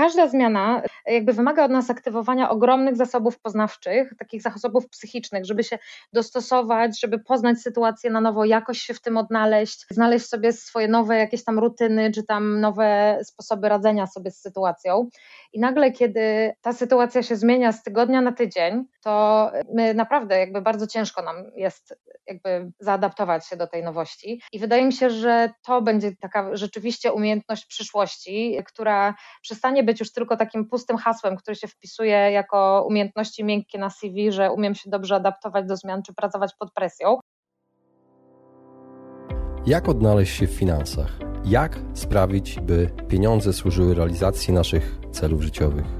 każda zmiana jakby wymaga od nas aktywowania ogromnych zasobów poznawczych, takich zasobów psychicznych, żeby się dostosować, żeby poznać sytuację na nowo, jakoś się w tym odnaleźć, znaleźć sobie swoje nowe jakieś tam rutyny, czy tam nowe sposoby radzenia sobie z sytuacją. I nagle, kiedy ta sytuacja się zmienia z tygodnia na tydzień, to my naprawdę jakby bardzo ciężko nam jest jakby zaadaptować się do tej nowości. I wydaje mi się, że to będzie taka rzeczywiście umiejętność przyszłości, która przestanie być już tylko takim pustym hasłem, który się wpisuje jako umiejętności miękkie na CV, że umiem się dobrze adaptować do zmian czy pracować pod presją. Jak odnaleźć się w finansach? Jak sprawić, by pieniądze służyły realizacji naszych celów życiowych?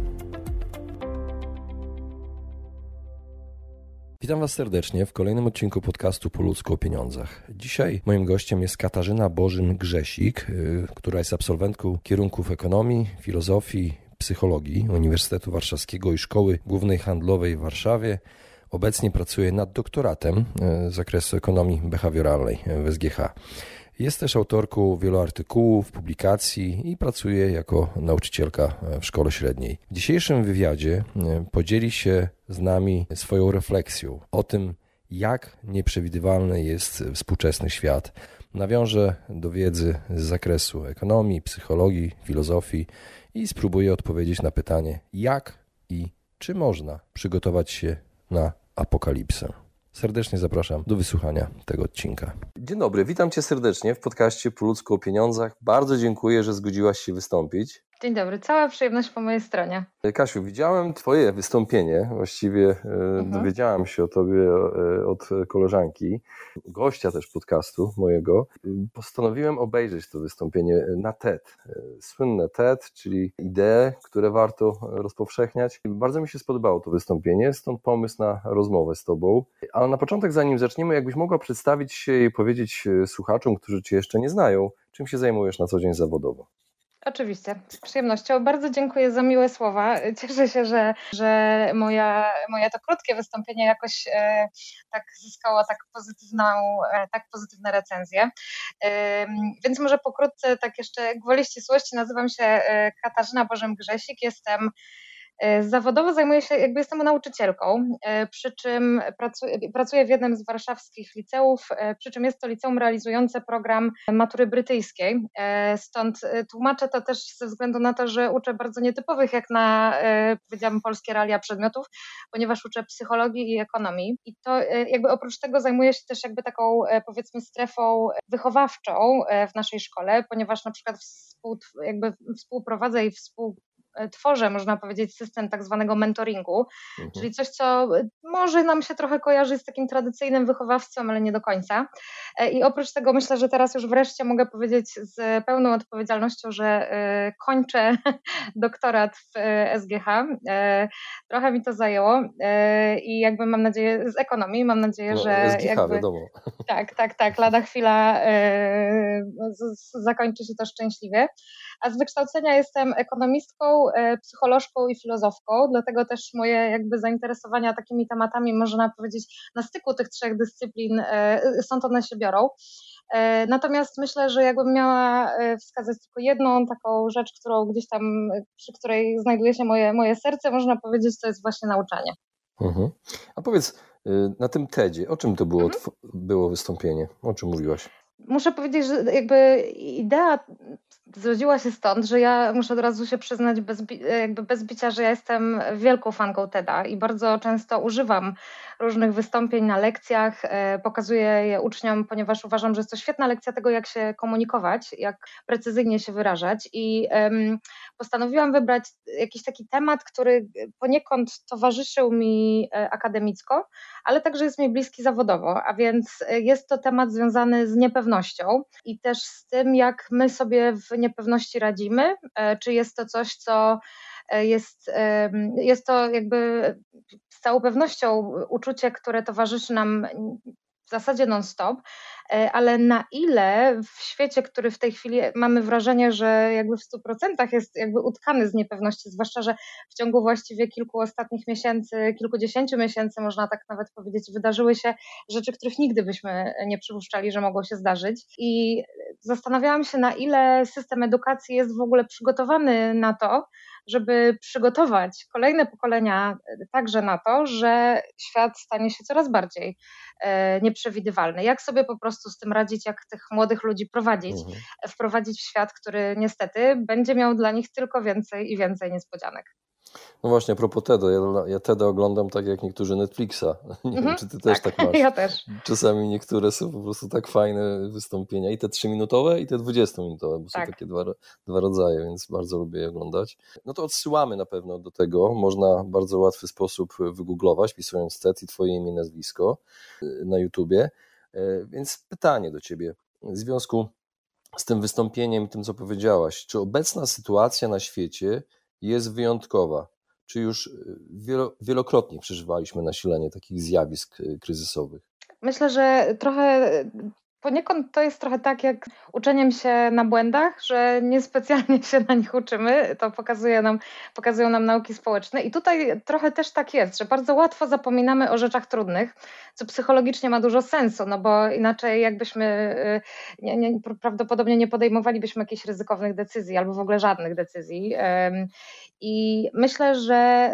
Witam Was serdecznie w kolejnym odcinku podcastu Po ludzku o pieniądzach. Dzisiaj moim gościem jest Katarzyna Bożyn-Grzesik, y, która jest absolwentką kierunków ekonomii, filozofii, psychologii Uniwersytetu Warszawskiego i Szkoły Głównej Handlowej w Warszawie. Obecnie pracuje nad doktoratem y, z zakresu ekonomii behawioralnej w SGH. Jest też autorką wielu artykułów, publikacji i pracuje jako nauczycielka w szkole średniej. W dzisiejszym wywiadzie e, podzieli się z nami swoją refleksją o tym, jak nieprzewidywalny jest współczesny świat. Nawiążę do wiedzy z zakresu ekonomii, psychologii, filozofii i spróbuję odpowiedzieć na pytanie, jak i czy można przygotować się na apokalipsę. Serdecznie zapraszam do wysłuchania tego odcinka. Dzień dobry, witam Cię serdecznie w podcaście Po ludzku o pieniądzach. Bardzo dziękuję, że zgodziłaś się wystąpić. Dzień dobry, cała przyjemność po mojej stronie. Kasiu, widziałem Twoje wystąpienie, właściwie e, mhm. dowiedziałam się o Tobie e, od koleżanki, gościa też podcastu mojego. Postanowiłem obejrzeć to wystąpienie na TED. E, słynne TED, czyli idee, które warto rozpowszechniać. Bardzo mi się spodobało to wystąpienie, stąd pomysł na rozmowę z Tobą. Ale na początek, zanim zaczniemy, jakbyś mogła przedstawić się i powiedzieć słuchaczom, którzy Cię jeszcze nie znają, czym się zajmujesz na co dzień zawodowo? Oczywiście, z przyjemnością. Bardzo dziękuję za miłe słowa. Cieszę się, że, że moja, moje to krótkie wystąpienie jakoś e, tak zyskało tak, pozytywną, e, tak pozytywne recenzje. E, więc może pokrótce, tak jeszcze gwoli ścisłości, nazywam się e, Katarzyna Bożem-Grzesik, jestem zawodowo zajmuję się, jakby jestem nauczycielką, e, przy czym pracuję, pracuję w jednym z warszawskich liceów, e, przy czym jest to liceum realizujące program matury brytyjskiej. Stąd tłumaczę to też ze względu na to, że uczę bardzo nietypowych, jak na, powiedziałabym, polskie realia przedmiotów, ponieważ uczę psychologii i ekonomii. I to jakby oprócz tego zajmuję się też jakby taką, powiedzmy, strefą wychowawczą w naszej szkole, ponieważ na przykład jakby współprowadzę i współ E, tworzę, można powiedzieć, system tak zwanego mentoringu, mhm. czyli coś, co może nam się trochę kojarzy z takim tradycyjnym wychowawcą, ale nie do końca. E, I oprócz tego myślę, że teraz już wreszcie mogę powiedzieć z pełną odpowiedzialnością, że e, kończę doktorat w SGH. Trochę mi to zajęło i jakby mam nadzieję, z ekonomii, mam nadzieję, no, że. SGH, jakby, wiadomo. Tak, tak, tak. Lada chwila zakończy się to szczęśliwie. A z wykształcenia jestem ekonomistką, E, psycholożką i filozofką, dlatego też moje jakby zainteresowania takimi tematami, można powiedzieć, na styku tych trzech dyscyplin e, stąd one się biorą. E, natomiast myślę, że jakbym miała wskazać tylko jedną taką rzecz, którą gdzieś tam, przy której znajduje się moje, moje serce, można powiedzieć, to jest właśnie nauczanie. Mhm. A powiedz, y, na tym TEDzie, o czym to było, mhm. było wystąpienie? O czym mówiłaś? Muszę powiedzieć, że jakby idea zrodziła się stąd, że ja muszę od razu się przyznać bez, jakby bez bicia, że ja jestem wielką fanką TEDa i bardzo często używam różnych wystąpień na lekcjach, e, pokazuję je uczniom, ponieważ uważam, że jest to świetna lekcja tego, jak się komunikować, jak precyzyjnie się wyrażać i postanowiłam wybrać jakiś taki temat, który poniekąd towarzyszył mi e, akademicko, ale także jest mi bliski zawodowo, a więc jest to temat związany z niepewnością i też z tym, jak my sobie w niepewności radzimy, czy jest to coś, co jest, jest to jakby z całą pewnością uczucie, które towarzyszy nam w zasadzie non-stop, e, ale na ile w świecie, który w tej chwili mamy wrażenie, że jakby w 100% jest jakby utkany z niepewności, zwłaszcza, że w ciągu właściwie kilku ostatnich miesięcy, kilkudziesięciu miesięcy, można tak nawet powiedzieć, wydarzyły się rzeczy, których nigdy byśmy nie przypuszczali, że mogą się zdarzyć. I zastanawiałam się, na ile system edukacji jest w ogóle przygotowany na to, żeby przygotować kolejne pokolenia także na to, że świat stanie się coraz bardziej e, nieprzewidywalny. Jak sobie po prostu z tym radzić, jak tych młodych ludzi prowadzić, mhm. wprowadzić w świat, który niestety będzie miał dla nich tylko więcej i więcej niespodzianek. No właśnie, a propos TEDa, ja, ja TEDa oglądam tak jak niektórzy Netflixa. Nie wiem, mhm. czy ty też tak, tak masz. Ja też. Czasami niektóre są po prostu tak fajne wystąpienia, i te 3-minutowe, i te 20-minutowe, bo tak. są takie dwa, dwa rodzaje, więc bardzo lubię je oglądać. No to odsyłamy na pewno do tego. Można w bardzo łatwy sposób wygooglować, pisując TED i twoje imię, nazwisko y, na YouTubie. E, więc pytanie do ciebie. W związku z tym wystąpieniem, tym co powiedziałaś, czy obecna sytuacja na świecie jest wyjątkowa. Czy już y, wielokrotnie przeżywaliśmy nasilenie takich zjawisk y, kryzysowych? Myślę, że trochę Poniekąd to jest trochę tak jak uczeniem się na błędach, że niespecjalnie się na nich uczymy. To pokazuje nam, pokazują nam nauki społeczne. I tutaj trochę też tak jest, że bardzo łatwo zapominamy o rzeczach trudnych, co psychologicznie ma dużo sensu, no bo inaczej jakbyśmy y, nie, nie, prawdopodobnie nie podejmowalibyśmy jakichś ryzykownych decyzji albo w ogóle żadnych decyzji. I myślę, że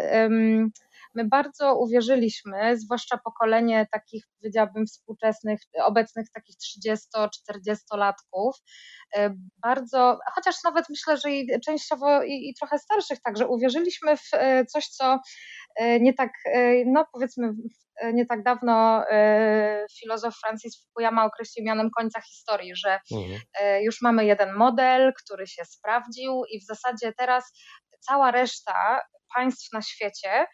My bardzo uwierzyliśmy, zwłaszcza pokolenie takich, powiedziałabym, współczesnych, obecnych takich 30-40-latków, e, bardzo, chociaż nawet myślę, że i częściowo i, i trochę starszych także, uwierzyliśmy w e, coś, co e, nie tak, no powiedzmy, nie tak dawno filozof Francis Fukuyama określił mianem końca historii, że mhm. już mamy jeden model, który się sprawdził i w zasadzie teraz cała reszta państw na świecie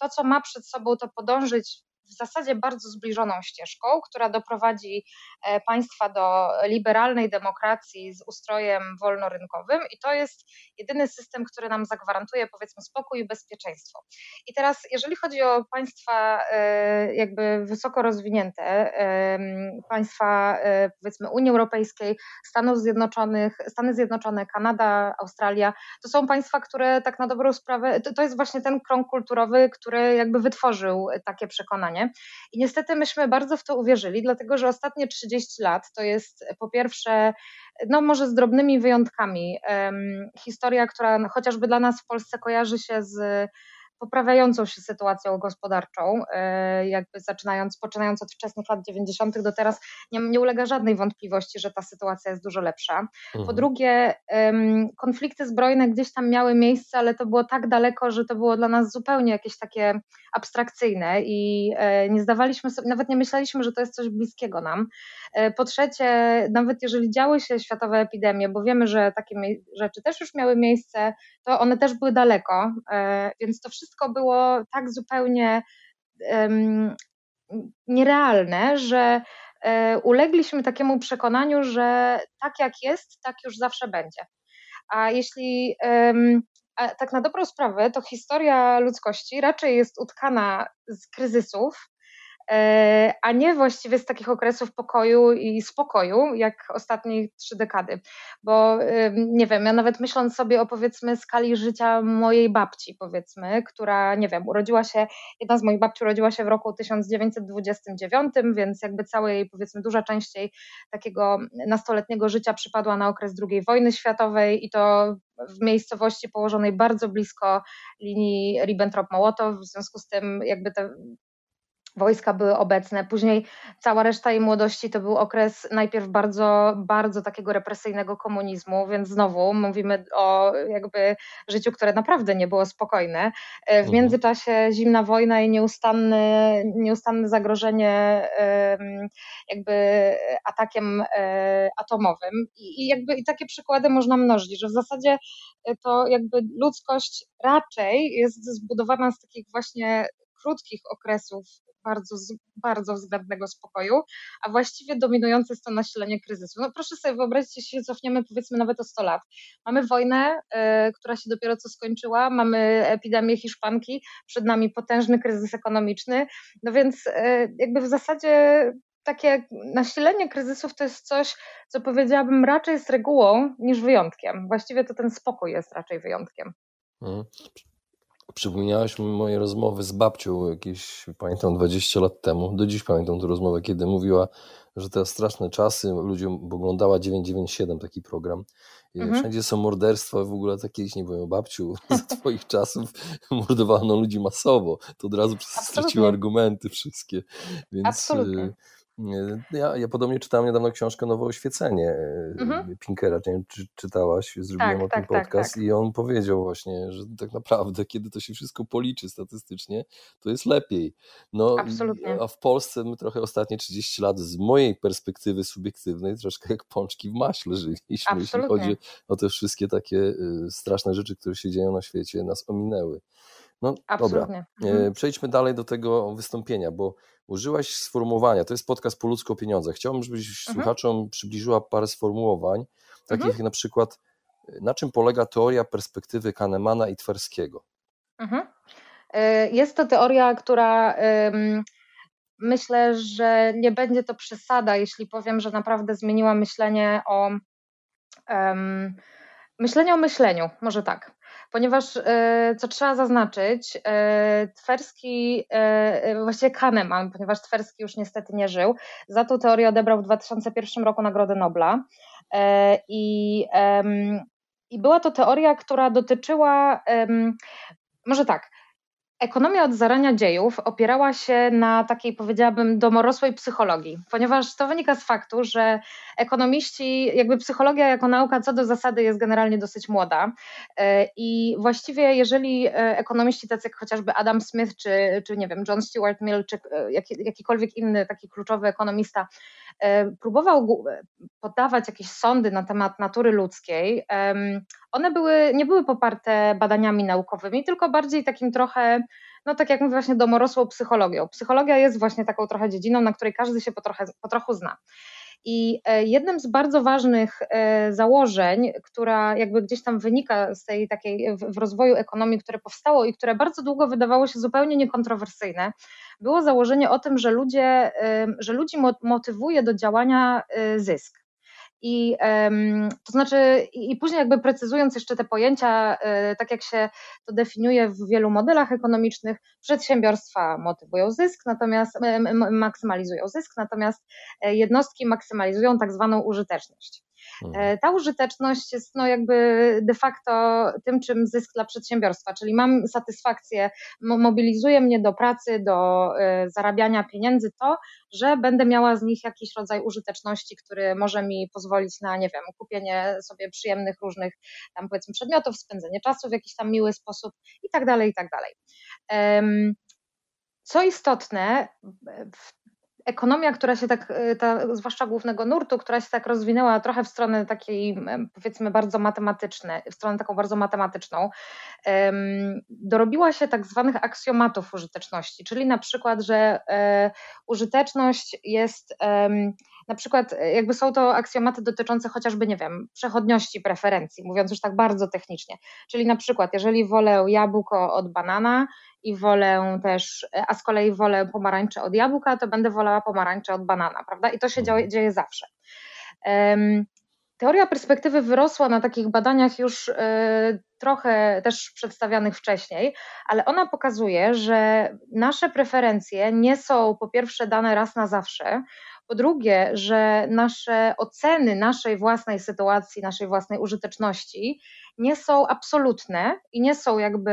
to, co ma przed sobą, to podążyć w zasadzie bardzo zbliżoną ścieżką, która doprowadzi e, państwa do liberalnej demokracji z ustrojem wolnorynkowym i to jest jedyny system, który nam zagwarantuje powiedzmy spokój i bezpieczeństwo. I teraz jeżeli chodzi o państwa e, jakby wysoko rozwinięte, państwa e, powiedzmy Unii Europejskiej, Stanów Zjednoczonych, Stany Zjednoczone, Kanada, Australia, to są państwa, które tak na dobrą sprawę, to, to jest właśnie ten krąg kulturowy, który jakby wytworzył takie przekonanie. I niestety myśmy bardzo w to uwierzyli, dlatego że ostatnie 30 lat to jest po pierwsze, no może z drobnymi wyjątkami, historia, która chociażby dla nas w Polsce kojarzy się z poprawiającą się sytuacją gospodarczą, e, jakby zaczynając, poczynając od wczesnych lat 90. do teraz, nie, nie ulega żadnej wątpliwości, że ta sytuacja jest dużo lepsza. Mhm. Po drugie, konflikty zbrojne gdzieś tam miały miejsce, ale to było tak daleko, że to było dla nas zupełnie jakieś takie abstrakcyjne i e, nie zdawaliśmy sobie, nawet nie myśleliśmy, że to jest coś bliskiego nam. E, po trzecie, nawet jeżeli działy się światowe epidemie, bo wiemy, że takie rzeczy też już miały miejsce, to one też były daleko, więc to wszystko wszystko było tak zupełnie um, nierealne, że um, ulegliśmy takiemu przekonaniu, że tak jak jest, tak już zawsze będzie. A jeśli um, a tak na dobrą sprawę, to historia ludzkości raczej jest utkana z kryzysów, a nie właściwie z takich okresów pokoju i spokoju, jak ostatnie trzy dekady. Bo nie wiem, ja nawet myśląc sobie o powiedzmy skali życia mojej babci, powiedzmy, która, nie wiem, urodziła się, jedna z moich babci urodziła się w roku 1929, więc jakby całej jej, powiedzmy, duża część jej takiego nastoletniego życia przypadła na okres II wojny światowej i to w miejscowości położonej bardzo blisko linii Ribbentrop-Mołotow, w związku z tym jakby te wojska były obecne. Później cała reszta jej młodości to był okres najpierw bardzo, bardzo takiego represyjnego komunizmu, więc znowu mówimy o jakby życiu, które naprawdę nie było spokojne. E, w mhm. międzyczasie zimna wojna i nieustanne, nieustanne zagrożenie jakby atakiem e, atomowym. I, jakby i takie przykłady można mnożyć, że w zasadzie to jakby ludzkość raczej jest zbudowana z takich właśnie krótkich okresów bardzo, bardzo względnego spokoju, a właściwie dominujące jest to nasilenie kryzysu. No proszę sobie wyobrazić, jeśli cofniemy powiedzmy nawet o 100 lat. Mamy wojnę, y, która się dopiero co skończyła, mamy epidemię hiszpanki, przed nami potężny kryzys ekonomiczny, no więc y, jakby w zasadzie takie nasilenie kryzysów to jest coś, co powiedziałabym raczej jest regułą niż wyjątkiem. Właściwie to ten spokój jest raczej wyjątkiem. Hmm. Przypomniałeś mi moje rozmowy z babcią jakieś, pamiętam, 20 lat temu. Do dziś pamiętam tę rozmowę, kiedy mówiła, że te straszne czasy, ludziom oglądała 997 taki program. Mhm. Wszędzie są morderstwa, w ogóle takie, nie powiem, babciu, z twoich czasów mordowano ludzi masowo. To od razu straciło argumenty wszystkie. Więc Absolutnie. Y, ja, ja podobnie czytałem niedawno książkę Nowe Oświecenie e, mhm. Pinkera, nie wiem, czy czytałaś, zrobiłem tak, o tym tak, tak podcast tak, i on powiedział właśnie, że tak naprawdę, kiedy to się wszystko policzy statystycznie, to jest lepiej. No, Absolutnie. A w Polsce my trochę ostatnie 30 lat z mojej perspektywy subiektywnej troszkę jak pączki w maśle żyliśmy, Absolutnie. jeśli chodzi o te wszystkie takie y, straszne rzeczy, które się dzieją na świecie, nas ominęły. No Absolutnie. dobra, mhm. przejdźmy dalej do tego wystąpienia, bo użyłaś sformułowania, to jest podcast po ludzko pieniądze. Chciałbym, żebyś mhm. słuchaczom przybliżyła parę sformułowań, takich mhm. jak na przykład na czym polega teoria perspektywy Kahnemana i Twerskiego? Mhm. E, jest to teoria, która myślę, że nie będzie to przesada, jeśli powiem, że naprawdę zmieniła myślenie o um, myślenie o myśleniu, może tak ponieważ e, co trzeba zaznaczyć, e, Twerski, e, właściwie Kahneman, ponieważ Twerski już niestety nie żył, za tą teorię odebrał w 2001 roku Nagrodę Nobla. I, i była to teoria, która dotyczyła, może tak, Ekonomia od zarania dziejów opierała się na takiej, powiedziałabym, domorosłej psychologii, ponieważ to wynika z faktu, że ekonomiści, jakby psychologia jako nauka co do zasady jest generalnie dosyć młoda e, i właściwie jeżeli e, ekonomiści tacy jak chociażby Adam Smith, czy, czy nie wiem, John Stuart Mill, czy e, jakikolwiek inny taki kluczowy ekonomista próbował podawać jakieś sądy na temat natury ludzkiej, one były, nie były poparte badaniami naukowymi, tylko bardziej takim trochę, no tak jak mówię, właśnie domorosłą psychologią. Psychologia jest właśnie taką trochę dziedziną, na której każdy się po, trochę, po trochu zna. I e, jednym z bardzo ważnych e, założeń, która jakby gdzieś tam wynika z tej takiej w rozwoju ekonomii, które powstało i które bardzo długo wydawało się zupełnie niekontrowersyjne, było założenie o tym, że ludzie, że ludzi motywuje do działania e, zysk. I to znaczy, i później jakby precyzując jeszcze te pojęcia, e, tak jak się to definiuje w wielu modelach ekonomicznych, przedsiębiorstwa motywują zysk, natomiast maksymalizują zysk, natomiast e, jednostki maksymalizują tak zwaną użyteczność. Mhm. E, ta użyteczność jest no jakby de facto tym, czym zysk dla przedsiębiorstwa, czyli mam satysfakcję, mobilizuje mnie do pracy, do e, zarabiania pieniędzy to, że będę miała z nich jakiś rodzaj użyteczności, który może mi pozwolić na, nie wiem, kupienie sobie przyjemnych różnych tam powiedzmy przedmiotów, spędzenie czasu w jakiś tam miły sposób i tak dalej, i tak dalej. Co istotne, w ekonomia, która się tak, y, ta, zwłaszcza głównego nurtu, która się tak rozwinęła trochę w stronę takiej, powiedzmy, bardzo matematycznej, w stronę taką bardzo matematyczną, dorobiła się tak zwanych aksjomatów użyteczności, czyli na przykład, że e, użyteczność jest na przykład e, jakby są to aksjomaty dotyczące chociażby, nie wiem, przechodniości preferencji, mówiąc już tak bardzo technicznie. Czyli na przykład, jeżeli wolę jabłko od banana i wolę też, a z kolei wolę pomarańcze od jabłka, to będę wolała pomarańcze od banana, prawda? I to się dzieje, dzieje zawsze. Um, Teoria perspektywy wyrosła na takich badaniach już y, trochę też przedstawianych wcześniej, ale ona pokazuje, że nasze preferencje nie są po pierwsze dane raz na zawsze, po drugie, że nasze oceny naszej własnej sytuacji, naszej własnej użyteczności nie są absolutne i nie są jakby,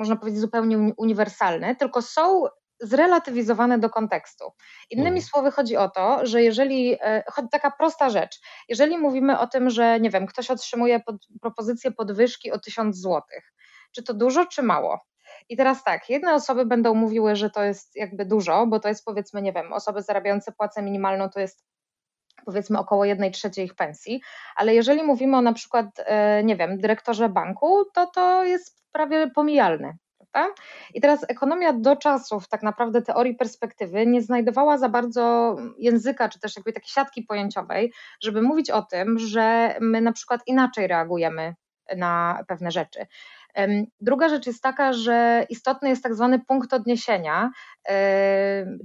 można powiedzieć, zupełnie uniwersalne, tylko są zrelatywizowane do kontekstu. Innymi mhm. słowy, chodzi o to, że jeżeli, e, taka prosta rzecz, jeżeli mówimy o tym, że nie wiem, ktoś otrzymuje pod, propozycję podwyżki o 1000 zł, czy to dużo, czy mało? I teraz tak, jedne osoby będą mówiły, że to jest jakby dużo, bo to jest powiedzmy, nie wiem, osoby zarabiające płacę minimalną to jest powiedzmy około 1 trzeciej ich pensji, ale jeżeli mówimy o na przykład, e, nie wiem, dyrektorze banku, to to jest prawie pomijalne. I teraz ekonomia do czasów tak naprawdę teorii perspektywy nie znajdowała za bardzo języka, czy też jakby takiej siatki pojęciowej, żeby mówić o tym, że my na przykład inaczej reagujemy na pewne rzeczy. Druga rzecz jest taka, że istotny jest tak zwany punkt odniesienia,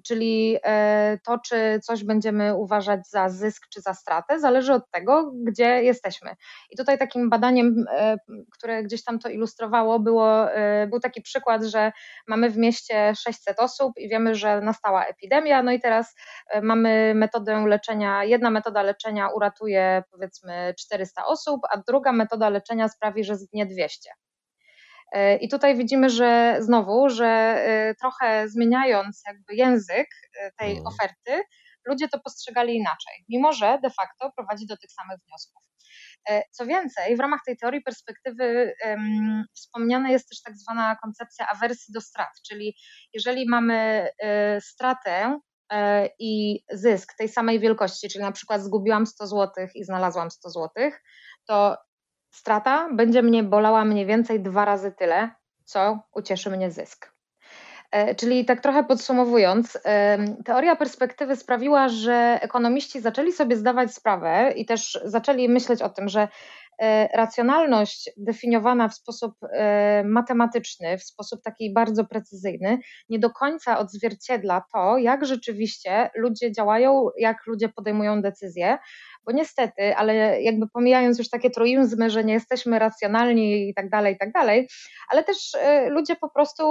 czyli e, to, czy coś będziemy uważać za zysk czy za stratę, zależy od tego, gdzie jesteśmy. I tutaj takim badaniem, e, które gdzieś tam to ilustrowało, było, e, był taki przykład, że mamy w mieście 600 osób i wiemy, że nastała epidemia, no i teraz mamy metodę leczenia, jedna metoda leczenia uratuje powiedzmy 400 osób, a druga metoda leczenia sprawi, że zginie 200. E, I tutaj widzimy, że znowu, że e, trochę zmieniając jakby język e, tej mhm. oferty, ludzie to postrzegali inaczej, mimo że de facto prowadzi do tych samych wniosków. Co więcej, w ramach tej teorii perspektywy um, wspomniana jest też tak zwana koncepcja awersji do strat, czyli jeżeli mamy y, stratę y, i zysk tej samej wielkości, czyli na przykład zgubiłam 100 zł i znalazłam 100 zł, to strata będzie mnie bolała mniej więcej dwa razy tyle, co ucieszy mnie zysk. E, czyli tak trochę podsumowując, teoria perspektywy sprawiła, że ekonomiści zaczęli sobie zdawać sprawę i też zaczęli myśleć o tym, że e, racjonalność definiowana w sposób e, matematyczny, w sposób taki bardzo precyzyjny, nie do końca odzwierciedla to, jak rzeczywiście ludzie działają, jak ludzie podejmują decyzje, bo niestety, ale jakby pomijając już takie truizmy, że nie jesteśmy racjonalni i tak dalej, i tak dalej, ale też e, ludzie po prostu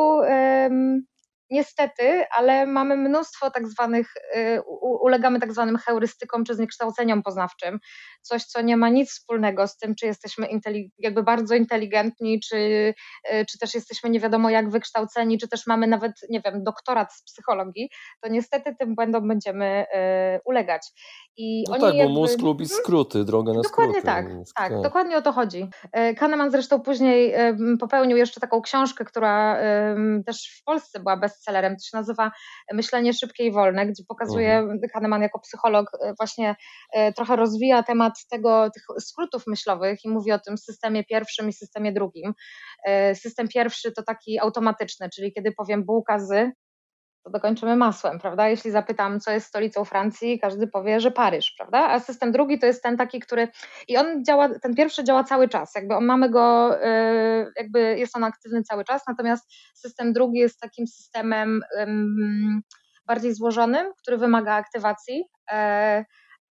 niestety, ale mamy mnóstwo tak zwanych, y, ulegamy tak zwanym heurystykom czy zniekształceniom poznawczym. Coś, co nie ma nic wspólnego z tym, czy jesteśmy jakby bardzo inteligentni, czy, y, czy też jesteśmy nie wiadomo jak wykształceni, czy też mamy nawet, nie wiem, doktorat z psychologii, to niestety tym błędom będziemy y, ulegać. I no tak, jakby... bo mózg lubi mhm. skróty, drogę na dokładnie skróty. Tak, więc, tak, tak, dokładnie o to chodzi. Kahneman zresztą później popełnił jeszcze taką książkę, która też w Polsce była bez bestsellerem. To się nazywa Myślenie szybkie i wolne, gdzie pokazuje mhm. Kahneman jako psycholog e, właśnie e, trochę rozwija temat tego, tych skrótów myślowych i mówi o tym systemie pierwszym i systemie drugim. E, system pierwszy to taki automatyczny, czyli kiedy powiem bułka z, to dokończymy masłem, prawda? Jeśli zapytam, co jest stolicą Francji, każdy powie, że Paryż, prawda? A system drugi to jest ten taki, który i on działa, ten pierwszy działa cały czas, jakby on, mamy go, y, jakby jest on aktywny cały czas, natomiast system drugi jest takim systemem bardziej złożonym, który wymaga aktywacji. E,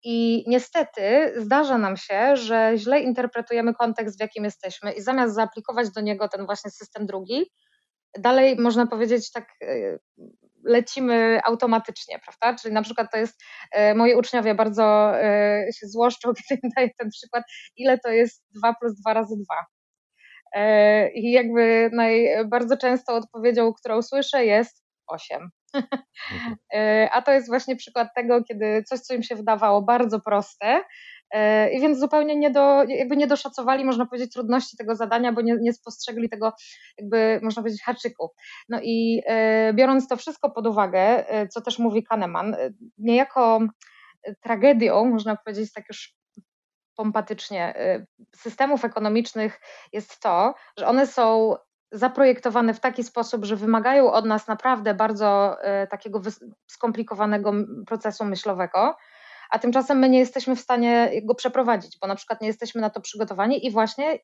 I niestety zdarza nam się, że źle interpretujemy kontekst, w jakim jesteśmy, i zamiast zaaplikować do niego ten właśnie system drugi, dalej można powiedzieć tak y, lecimy automatycznie, prawda? Czyli na przykład to jest, e, moi uczniowie bardzo e, się złoszczą, kiedy daję ten przykład, ile to jest 2 plus 2 razy 2. E, I jakby naj, bardzo często odpowiedzią, którą słyszę jest 8. Mhm. A to jest właśnie przykład tego, kiedy coś, co im się wydawało bardzo proste, E, I więc zupełnie nie, do, jakby nie doszacowali, można powiedzieć, trudności tego zadania, bo nie, nie spostrzegli tego, jakby można powiedzieć, haczyku. No i e, biorąc to wszystko pod uwagę, e, co też mówi Kahneman, niejako tragedią, można powiedzieć tak już pompatycznie, systemów ekonomicznych jest to, że one są zaprojektowane w taki sposób, że wymagają od nas naprawdę bardzo takiego skomplikowanego procesu myślowego, a tymczasem my nie jesteśmy w stanie go przeprowadzić, bo na przykład nie jesteśmy na to przygotowani i właśnie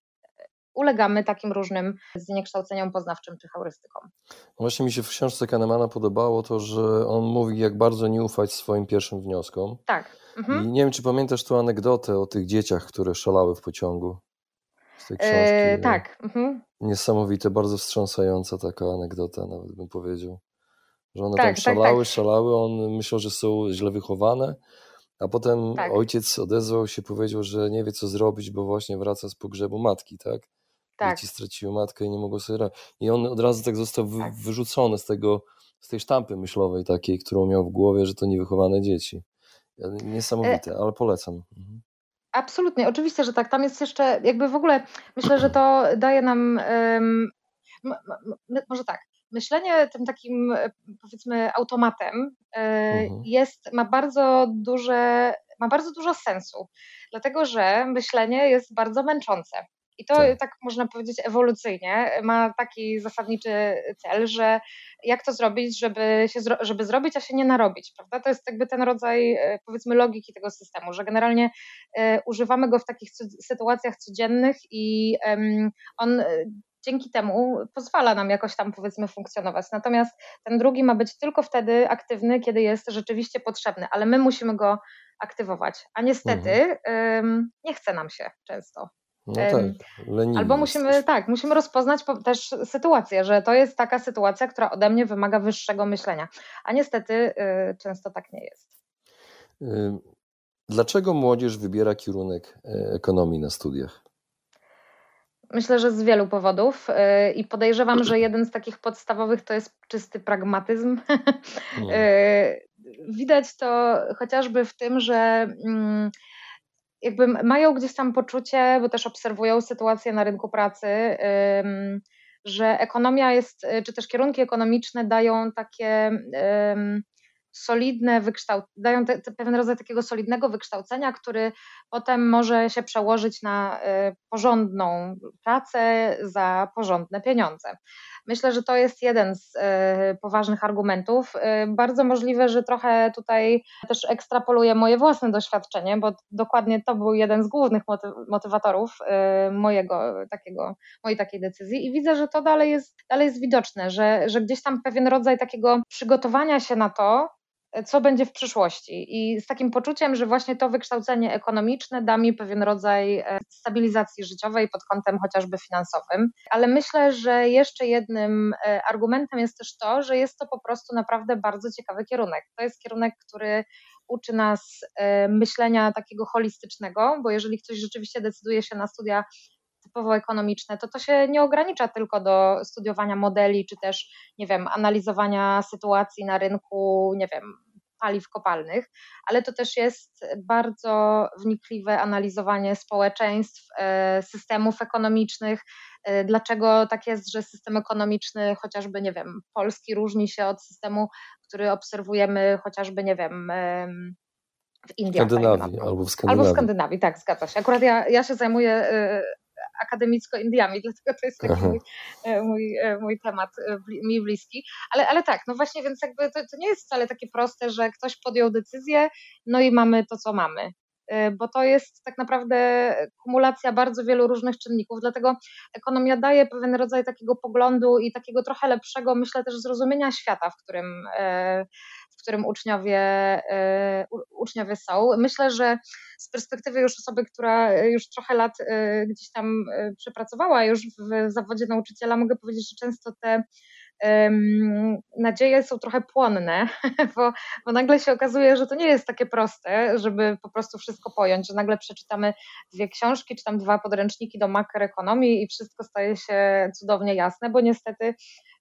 ulegamy takim różnym zniekształceniom poznawczym czy heurystykom. Właśnie mi się w książce Kahnemana podobało to, że on mówi, jak bardzo nie ufać swoim pierwszym wnioskom. Tak. Mhm. I nie wiem, czy pamiętasz tu anegdotę o tych dzieciach, które szalały w pociągu z tej książki. Yy, tak. Mhm. Niesamowite, bardzo wstrząsająca taka anegdota, nawet bym powiedział. Że one tak, tam tak, szalały, tak, szalały, on myślał, że są źle wychowane, a potem tak. ojciec odezwał się, powiedział, że nie wie co zrobić, bo właśnie wraca z pogrzebu matki, tak? tak. Dzieci straciły matkę i nie mogą sobie radzić. I on od razu tak został wy, tak. wyrzucony z tego, z tej sztampy myślowej takiej, którą miał w głowie, że to niewychowane dzieci. Niesamowite, e... ale polecam. Mhm. Absolutnie, oczywiście, że tak. Tam jest jeszcze, jakby w ogóle myślę, że to daje nam, um, może tak, myślenie tym takim e, powiedzmy automatem e, mhm. jest, ma bardzo duże, ma bardzo dużo sensu, dlatego że myślenie jest bardzo męczące. I to tak. tak można powiedzieć ewolucyjnie ma taki zasadniczy cel, że jak to zrobić, żeby, się, żeby zrobić, a się nie narobić, prawda? To jest jakby ten rodzaj e, powiedzmy logiki tego systemu, że generalnie e, używamy go w takich sytuacjach codziennych i on e, dzięki temu pozwala nam jakoś tam powiedzmy funkcjonować. Natomiast ten drugi ma być tylko wtedy aktywny, kiedy jest rzeczywiście potrzebny, ale my musimy go aktywować, a niestety mhm. nie chce nam się często. No tak, Albo musimy, tak, musimy rozpoznać też sytuację, że to jest taka sytuacja, która ode mnie wymaga wyższego myślenia, a niestety y, często tak nie jest. Dlaczego młodzież wybiera kierunek e, ekonomii na studiach? Myślę, że z wielu powodów y, i podejrzewam, że jeden z takich podstawowych to jest czysty pragmatyzm. No. Y, widać to chociażby w tym, że mm, jakby mają gdzieś tam poczucie, bo też obserwują sytuację na rynku pracy, że ekonomia jest, czy też kierunki ekonomiczne dają takie solidne wykształcenie, dają te, te pewien rodzaj takiego solidnego wykształcenia, który potem może się przełożyć na y, porządną pracę za porządne pieniądze. Myślę, że to jest jeden z y, poważnych argumentów. Y, bardzo możliwe, że trochę tutaj też ekstrapoluję moje własne doświadczenie, bo dokładnie to był jeden z głównych motywatorów mojego takiego, mojej takiej decyzji i widzę, że to dalej jest, dalej jest widoczne, że, że gdzieś tam pewien rodzaj takiego przygotowania się na to, co będzie w przyszłości. I z takim poczuciem, że właśnie to wykształcenie ekonomiczne da mi pewien rodzaj e, stabilizacji życiowej pod kątem chociażby finansowym. Ale myślę, że jeszcze jednym e, argumentem jest też to, że jest to po prostu naprawdę bardzo ciekawy kierunek. To jest kierunek, który uczy nas e, myślenia takiego holistycznego, bo jeżeli ktoś rzeczywiście decyduje się na studia typowo ekonomiczne, to to się nie ogranicza tylko do studiowania modeli, czy też, nie wiem, analizowania sytuacji na rynku, nie wiem, paliw kopalnych, ale to też jest bardzo wnikliwe analizowanie społeczeństw, e, systemów ekonomicznych, e, dlaczego tak jest, że system ekonomiczny chociażby, nie wiem, polski różni się od systemu, który obserwujemy chociażby, nie wiem, w Indiach. Skandynawii albo w Skandynawii. Albo w Skandynawii, tak, zgadza się. Akurat ja, ja się zajmuję e, akademicko-Indiami, dlatego to jest taki mój, e, mój, e, mój, temat e, mi bliski. Ale, ale tak, no właśnie, więc jakby to, to nie jest wcale takie proste, że ktoś podjął decyzję, no i mamy to, co mamy bo to jest tak naprawdę kumulacja bardzo wielu różnych czynników, dlatego ekonomia daje pewien rodzaj takiego poglądu i takiego trochę lepszego, myślę też zrozumienia świata, w którym, w którym uczniowie, e, uczniowie są. Myślę, że z perspektywy już osoby, która już trochę lat gdzieś tam przepracowała już w zawodzie nauczyciela, mogę powiedzieć, że często te nadzieje są trochę płonne, bo, bo nagle się okazuje, że to nie jest takie proste, żeby po prostu wszystko pojąć, że nagle przeczytamy dwie książki, czy tam dwa podręczniki do makroekonomii i wszystko staje się cudownie jasne, bo niestety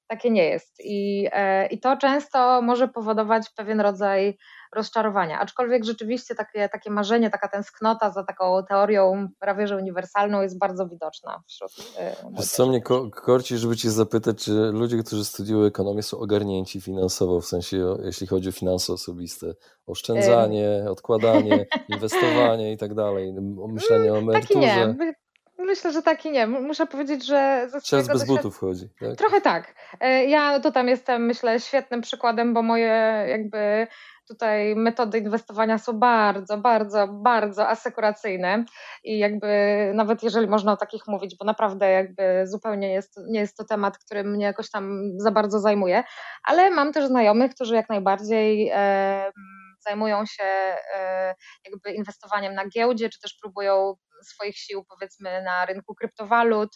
takie nie jest. I, e, I to często może powodować pewien rodzaj rozczarowania. Aczkolwiek rzeczywiście takie, takie marzenie, taka tęsknota za taką teorią prawie że uniwersalną jest bardzo widoczna wśród e, Co mnie ko korci, żeby Cię zapytać, czy ludzie, którzy studiują ekonomię są ogarnięci finansowo, w sensie jeśli chodzi o finanse osobiste, oszczędzanie, odkładanie, inwestowanie i tak dalej, myślenie o emeryturze. Taki nie. Myślę, że taki nie. Muszę powiedzieć, że ze Czas bez butów chodzi. Tak? Trochę tak. E, ja tu tam jestem, myślę, świetnym przykładem, bo moje jakby tutaj metody inwestowania są bardzo, bardzo, bardzo asekuracyjne i jakby nawet jeżeli można o takich mówić, bo naprawdę jakby zupełnie jest, nie jest to temat, który mnie jakoś tam za bardzo zajmuje, ale mam też znajomych, którzy jak najbardziej e, zajmują się e, jakby inwestowaniem na giełdzie, czy też próbują swoich sił powiedzmy na rynku kryptowalut,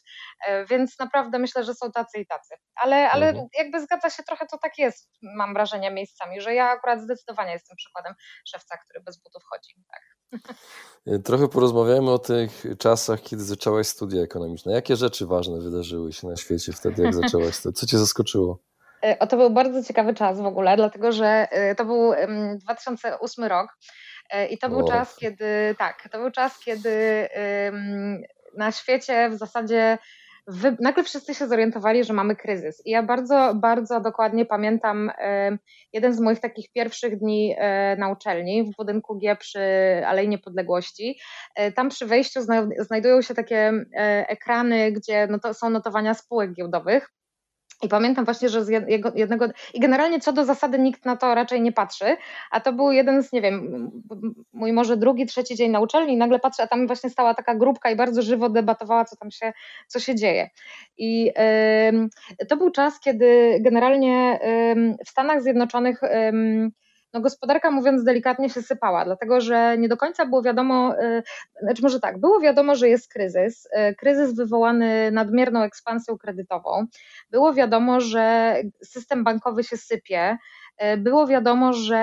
e, więc naprawdę myślę, że są tacy i tacy. Ale, ale mhm. jakby zgadza się trochę, to tak jest, mam wrażenie miejscami, że ja akurat zdecydowanie jestem przykładem szewca, który bez butów chodzi. Tak. E, trochę porozmawiamy o tych czasach, kiedy zaczęłaś studia ekonomiczne. Jakie rzeczy ważne wydarzyły się na świecie wtedy, jak zaczęłaś? Co cię zaskoczyło? E, o, to był bardzo ciekawy czas w ogóle, dlatego że to był 2008 rok. E, I to był czas, kiedy tak, to był czas, kiedy na świecie w zasadzie wy, nagle wszyscy się zorientowali, że mamy kryzys. I ja bardzo, bardzo dokładnie pamiętam jeden z moich takich pierwszych dni na uczelni w budynku G przy Alei Niepodległości. Tam przy wejściu znajdują się takie ekrany, gdzie no to są notowania spółek giełdowych. I pamiętam właśnie, że z jednego. I generalnie co do zasady nikt na to raczej nie patrzy, a to był jeden z, nie wiem, mój może drugi, trzeci dzień na uczelni, i nagle patrzę, a tam właśnie stała taka grupka i bardzo żywo debatowała, co tam się, co się dzieje. I yy, to był czas, kiedy generalnie yy, w Stanach Zjednoczonych. Yy, no gospodarka mówiąc delikatnie się sypała, dlatego że nie do końca było wiadomo, y, znaczy może tak, było wiadomo, że jest kryzys, y, kryzys wywołany nadmierną ekspansją kredytową, było wiadomo, że system bankowy się sypie, y, było wiadomo, że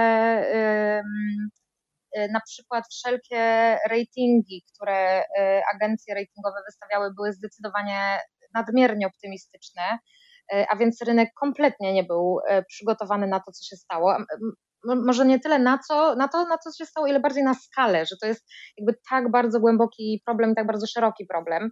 na przykład wszelkie ratingi, które agencje ratingowe wystawiały, były zdecydowanie nadmiernie optymistyczne, a więc rynek kompletnie nie był przygotowany na to, co się stało może nie tyle na co, na to, na co się stało, ile bardziej na skalę, że to jest jakby tak bardzo głęboki problem, tak bardzo szeroki problem.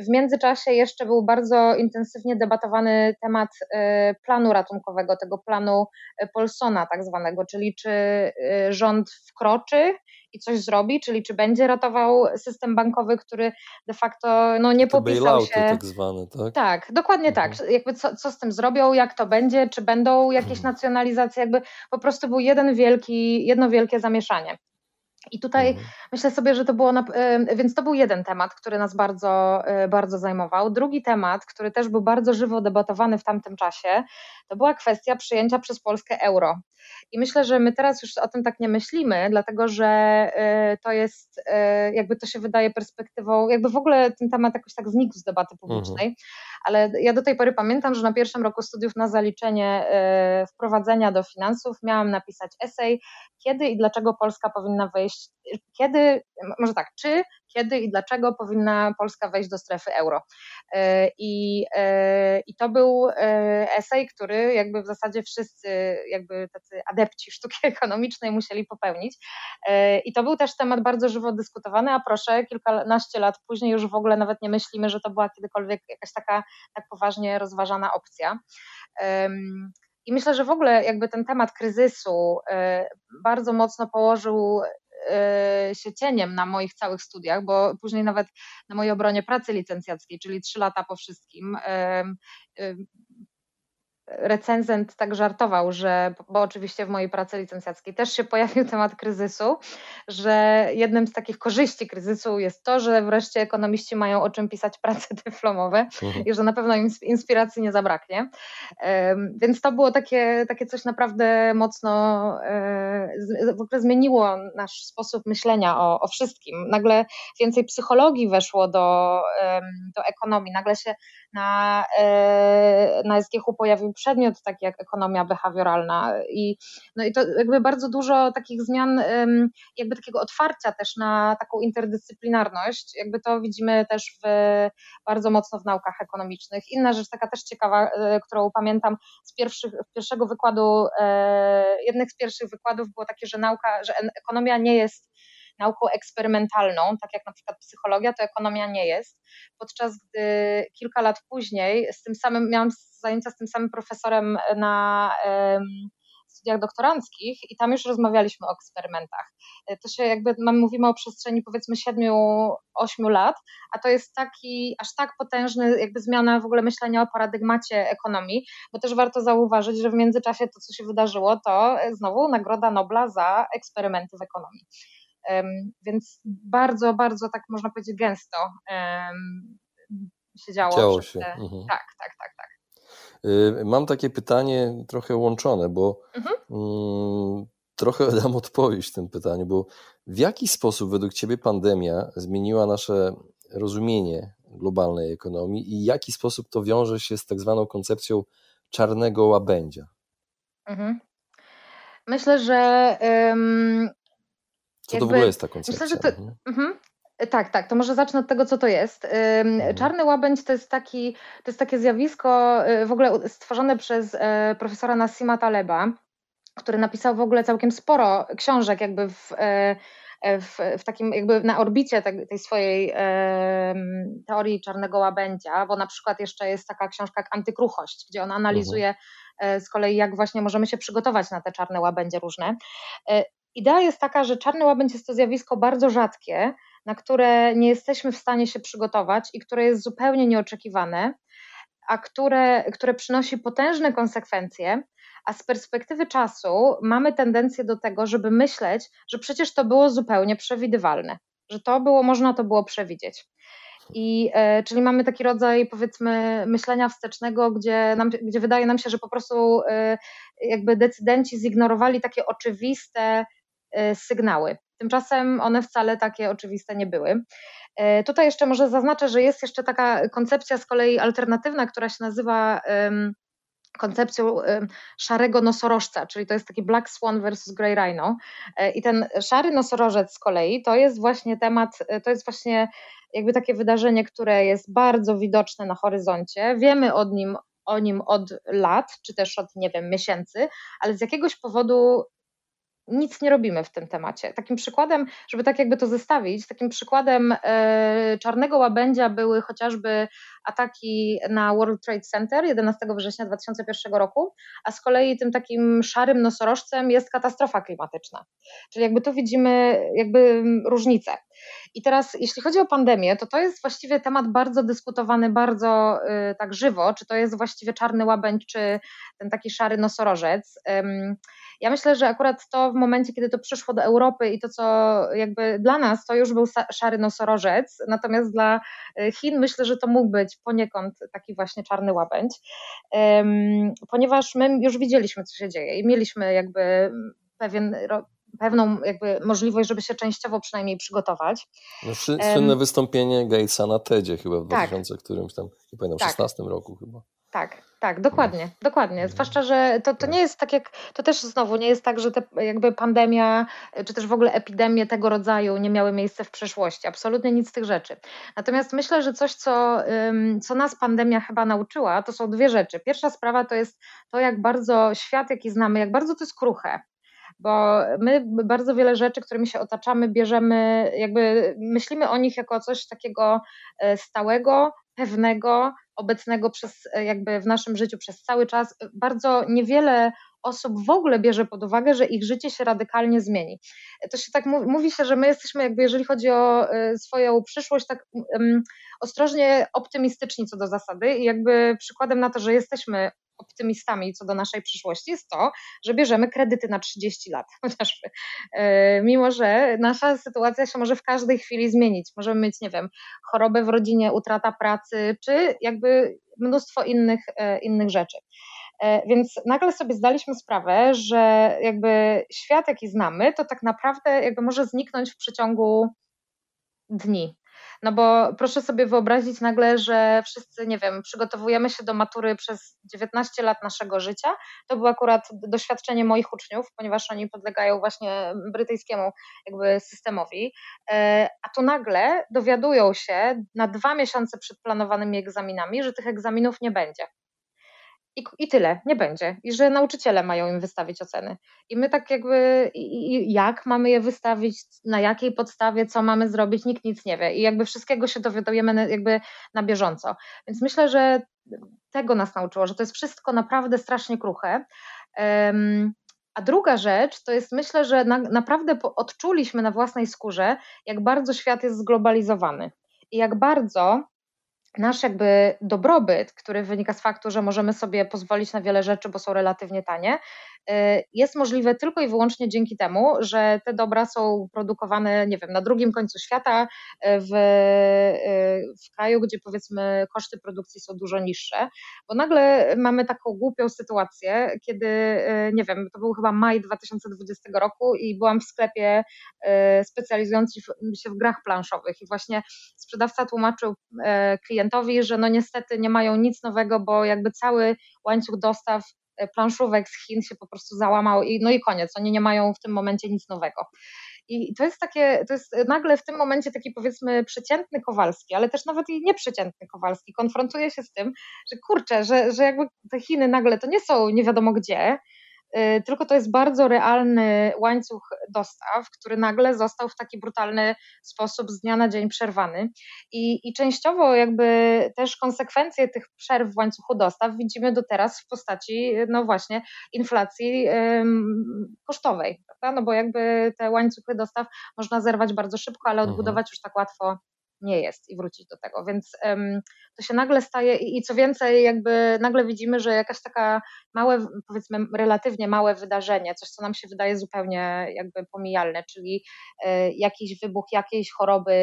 W międzyczasie jeszcze był bardzo intensywnie debatowany temat e, planu ratunkowego, tego planu e, Polsona tak zwanego, czyli czy e, rząd wkroczy i coś zrobi, czyli czy będzie ratował system bankowy, który de facto no, nie Te popisał się. tak zwane, tak? Tak, dokładnie tak. mhm. tak. Jakby co, co z tym zrobią, jak to będzie, czy będą jakieś mhm. nacjonalizacje, jakby po prostu był jeden wielki, jedno wielkie zamieszanie. I tutaj mhm. myślę sobie, że to było, na, więc to był jeden temat, który nas bardzo, e, bardzo zajmował. Drugi temat, który też był bardzo żywo debatowany w tamtym czasie, to była kwestia przyjęcia przez Polskę euro. I myślę, że my teraz już o tym tak nie myślimy, dlatego że e, to jest, e, jakby to się wydaje perspektywą, jakby w ogóle ten temat jakoś tak znikł z debaty publicznej, mhm. Ale ja do tej pory pamiętam, że na pierwszym roku studiów na zaliczenie wprowadzenia do finansów miałam napisać esej, kiedy i dlaczego Polska powinna wejść, kiedy, może tak, czy, kiedy i dlaczego powinna Polska wejść do strefy euro. E, I, e, i to był e, esej, który jakby w zasadzie wszyscy jakby tacy adepci sztuki ekonomicznej musieli popełnić. I to był też temat bardzo żywo dyskutowany, a proszę, kilkanaście lat później już w ogóle nawet nie myślimy, że to była kiedykolwiek jakaś taka tak poważnie rozważana opcja. I myślę, że w ogóle jakby ten temat kryzysu bardzo mocno położył się cieniem na moich całych studiach, bo później nawet na mojej obronie pracy licencjackiej, czyli trzy lata po wszystkim, y, recenzent tak żartował, że, bo oczywiście w mojej pracy licencjackiej też się pojawił temat kryzysu, że jednym z takich korzyści kryzysu jest to, że wreszcie ekonomiści mają o czym pisać prace dyplomowe mhm. i że na pewno im inspiracji nie zabraknie. Więc to było takie, takie coś naprawdę mocno, e, w ogóle zmieniło nasz sposób myślenia o, o wszystkim. Nagle więcej psychologii weszło do, do ekonomii, nagle się na, e, na SGH pojawił przedmiot taki jak ekonomia behawioralna i, no i to jakby bardzo dużo takich zmian, jakby takiego otwarcia też na taką interdyscyplinarność, jakby to widzimy też w, bardzo mocno w naukach ekonomicznych. Inna rzecz taka też ciekawa, e, którą pamiętam z pierwszych, pierwszego wykładu, e, jednych z pierwszych wykładów było takie, że nauka, że ekonomia nie jest nauką eksperymentalną, tak jak na przykład psychologia, to ekonomia nie jest. Podczas gdy kilka lat później z tym samym miałam zajęcia z tym samym profesorem na studiach doktoranckich i tam już rozmawialiśmy o eksperymentach. To się jakby, mówimy o przestrzeni powiedzmy 7-8 lat, a to jest taki, aż tak potężny jakby zmiana w ogóle myślenia o paradygmacie ekonomii, bo też warto zauważyć, że w międzyczasie to, co się wydarzyło, to znowu Nagroda Nobla za eksperymenty w ekonomii. Więc bardzo, bardzo tak można powiedzieć gęsto się działo. Działo się. Te... Mhm. Tak, tak, tak, tak. Y, mam takie pytanie trochę łączone, bo mhm. mm, trochę dam odpowiedź w tym pytaniu, bo w jaki sposób według Ciebie pandemia zmieniła nasze rozumienie globalnej ekonomii i w jaki sposób to wiąże się z tak zwaną koncepcją czarnego łabędzia? Mhm. Myślę, że co jakby, to w ogóle jest ta koncepcja? Myślę, że to, mhm. mhm. Tak, tak, to może zacznę od tego, co to jest. Mhm. Czarny łabędź to jest, taki, to jest takie zjawisko y, w ogóle stworzone przez e, profesora Nassima Taleba, który napisał w ogóle całkiem sporo książek jakby w, e, w, w takim jakby na orbicie tej, swojej e, teorii czarnego łabędzia, bo na przykład jeszcze jest taka książka jak Antykruchość, gdzie on analizuje mhm. z kolei jak właśnie możemy się przygotować na te czarne łabędzie różne. Idea jest taka, że czarny łabędź jest to zjawisko bardzo rzadkie, na które nie jesteśmy w stanie się przygotować i które jest zupełnie nieoczekiwane, a które, które przynosi potężne konsekwencje, a z perspektywy czasu mamy tendencję do tego, żeby myśleć, że przecież to było zupełnie przewidywalne, że to było, można to było przewidzieć. I, e, czyli mamy taki rodzaj, powiedzmy, myślenia wstecznego, gdzie, nam, gdzie wydaje nam się, że po prostu e, jakby decydenci zignorowali takie oczywiste sygnały. Tymczasem one wcale takie oczywiste nie były. E, tutaj jeszcze może zaznaczę, że jest jeszcze taka koncepcja z kolei alternatywna, która się nazywa koncepcją szarego nosorożca, czyli to jest taki Black Swan versus Grey Rhino. E, I ten szary nosorożec z kolei to jest właśnie temat, e, to jest właśnie jakby takie wydarzenie, które jest bardzo widoczne na horyzoncie. Wiemy od nim, o nim od lat, czy też od, nie wiem, miesięcy, ale z jakiegoś powodu nic nie robimy w tym temacie. Takim przykładem, żeby tak jakby to zestawić, takim przykładem e, czarnego łabędzia były chociażby ataki na World Trade Center 11 września 2001 roku, a z kolei tym takim szarym nosorożcem jest katastrofa klimatyczna. Czyli jakby tu widzimy jakby różnicę. I teraz jeśli chodzi o pandemię, to to jest właściwie temat bardzo dyskutowany, bardzo y, tak żywo, czy to jest właściwie czarny łabędź, czy ten taki szary nosorożec. Ja myślę, że akurat to w momencie, kiedy to przyszło do Europy i to, co jakby dla nas to już był szary nosorożec, natomiast dla y, Chin myślę, że to mógł być poniekąd taki właśnie czarny łabędź, ponieważ my już widzieliśmy, co się dzieje i mieliśmy jakby pewien pewną jakby możliwość, żeby się częściowo przynajmniej przygotować. No, słynne um, wystąpienie Gatesa na TEDzie chyba w tak, 2000 którymś tam, nie pamiętam, tak. 16 roku chyba. Tak, tak, dokładnie, no. dokładnie. Mhm. Zwłaszcza, że to, to nie jest tak jak, to też znowu nie jest tak, że te jakby pandemia, czy też w ogóle epidemie tego rodzaju nie miały miejsca w przeszłości. Absolutnie nic z tych rzeczy. Natomiast myślę, że coś, co, co nas pandemia chyba nauczyła, to są dwie rzeczy. Pierwsza sprawa to jest to, jak bardzo świat, jaki znamy, jak bardzo to jest kruche bo my bardzo wiele rzeczy, którymi się otaczamy, bierzemy, jakby myślimy o nich jako coś takiego e, stałego, pewnego, obecnego przez, e, jakby w naszym życiu przez cały czas. Bardzo niewiele osób w ogóle bierze pod uwagę, że ich życie się radykalnie zmieni. To się tak mówi, mówi się, że my jesteśmy jakby, jeżeli chodzi o e, swoją przyszłość, tak um, ostrożnie optymistyczni co do zasady i jakby przykładem na to, że jesteśmy optymistami co do naszej przyszłości jest to, że bierzemy kredyty na 30 lat chociażby. E, mimo, że nasza sytuacja się może w każdej chwili zmienić. Możemy mieć, nie wiem, chorobę w rodzinie, utrata pracy, czy jakby mnóstwo innych, e, innych rzeczy. E, więc nagle sobie zdaliśmy sprawę, że jakby świat, jaki znamy, to tak naprawdę jakby może zniknąć w przeciągu dni. No bo proszę sobie wyobrazić nagle, że wszyscy, nie wiem, przygotowujemy się do matury przez 19 lat naszego życia. To było akurat doświadczenie moich uczniów, ponieważ oni podlegają właśnie brytyjskiemu jakby systemowi. E, a tu nagle dowiadują się na dwa miesiące przed planowanymi egzaminami, że tych egzaminów nie będzie i, i tyle, nie będzie. I że nauczyciele mają im wystawić oceny. I my tak jakby, i, jak mamy je wystawić, na jakiej podstawie, co mamy zrobić, nikt nic nie wie. I jakby wszystkiego się dowiadujemy jakby na bieżąco. Więc myślę, że tego nas nauczyło, że to jest wszystko naprawdę strasznie kruche. Um, a druga rzecz to jest, myślę, że na, naprawdę odczuliśmy na własnej skórze, jak bardzo świat jest zglobalizowany i jak bardzo nasz jakby dobrobyt, który wynika z faktu, że możemy sobie pozwolić na wiele rzeczy, bo są relatywnie tanie, jest możliwe tylko i wyłącznie dzięki temu, że te dobra są produkowane, nie wiem, na drugim końcu świata, y, w, y, w kraju, gdzie powiedzmy koszty produkcji są dużo niższe, bo nagle mamy taką głupią sytuację, kiedy, nie wiem, to był chyba maj 2020 roku i byłam w sklepie specjalizującym się w grach planszowych. I właśnie sprzedawca tłumaczył klientowi, że no niestety nie mają nic nowego, bo jakby cały łańcuch dostaw planszówek z Chin się po prostu załamał i no i koniec, oni nie mają w tym momencie nic nowego. I to jest takie, to jest nagle w tym momencie taki powiedzmy przeciętny Kowalski, ale też nawet i nieprzeciętny Kowalski konfrontuje się z tym, że kurczę, że, że jakby te Chiny nagle to nie są nie wiadomo gdzie, tylko to jest bardzo realny łańcuch dostaw, który nagle został w taki brutalny sposób z dnia na dzień przerwany. I, i częściowo jakby też konsekwencje tych przerw w łańcuchu dostaw widzimy do teraz w postaci, no właśnie, inflacji ym, kosztowej, prawda? No bo jakby te łańcuchy dostaw można zerwać bardzo szybko, ale mhm. odbudować już tak łatwo nie jest i wrócić do tego. Więc um, to się nagle staje i, i, co więcej, jakby nagle widzimy, że jakaś taka małe, powiedzmy relatywnie małe wydarzenie, coś co nam się wydaje zupełnie jakby pomijalne, czyli e, jakiś wybuch jakiejś choroby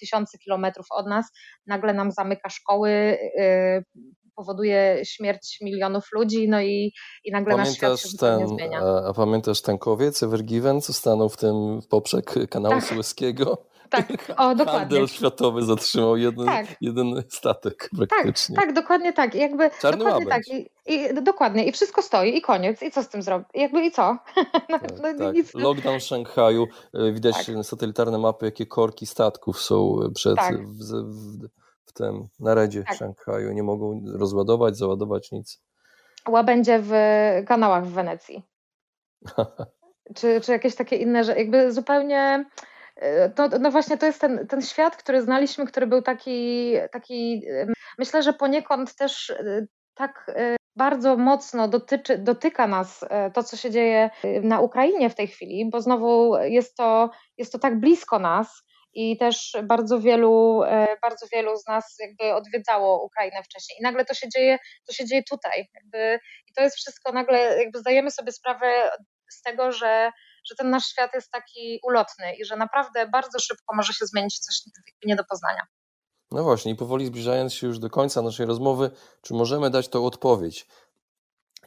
tysiące kilometrów od nas, nagle nam zamyka szkoły, e, powoduje śmierć milionów ludzi, no i, i nagle pamiętasz nasz świat się ten, zmienia. A, a pamiętasz ten kowiec Evergiven, co stanął w tym poprzek kanału tak. Sueskiego? Tak, o, dokładnie. Handel światowy zatrzymał jeden, tak. jeden statek praktycznie. Tak, tak, dokładnie tak. jakby, Czarny dokładnie tak. I, I, dokładnie. I wszystko stoi i koniec. I co z tym zrobić? Jakby i co? no, tak, no, tak. Nic... Lockdown w Szanghaju. E, widać tak. satelitarne mapy, jakie korki statków są przed tak. w, w tym na redzie w tak. Szanghaju. Nie mogą rozładować, załadować nic. Łabędzie w kanałach w Wenecji. czy, czy jakieś takie inne, że jakby zupełnie to, no właśnie to jest ten, ten świat, który znaliśmy, który był taki, taki, myślę, że poniekąd też y, tak y, bardzo mocno dotyczy, dotyka nas to, co się dzieje na Ukrainie w tej chwili, bo znowu jest to, jest to tak blisko nas i też bardzo wielu, bardzo wielu z nas jakby odwiedzało Ukrainę wcześniej. I nagle to się dzieje, to się dzieje tutaj. Jakby, I to jest wszystko nagle, jakby zdajemy sobie sprawę z tego, że że ten nasz świat jest taki ulotny i że naprawdę bardzo szybko może się zmienić coś nie do poznania. No właśnie, i powoli zbliżając się już do końca naszej rozmowy, czy możemy dać tą odpowiedź?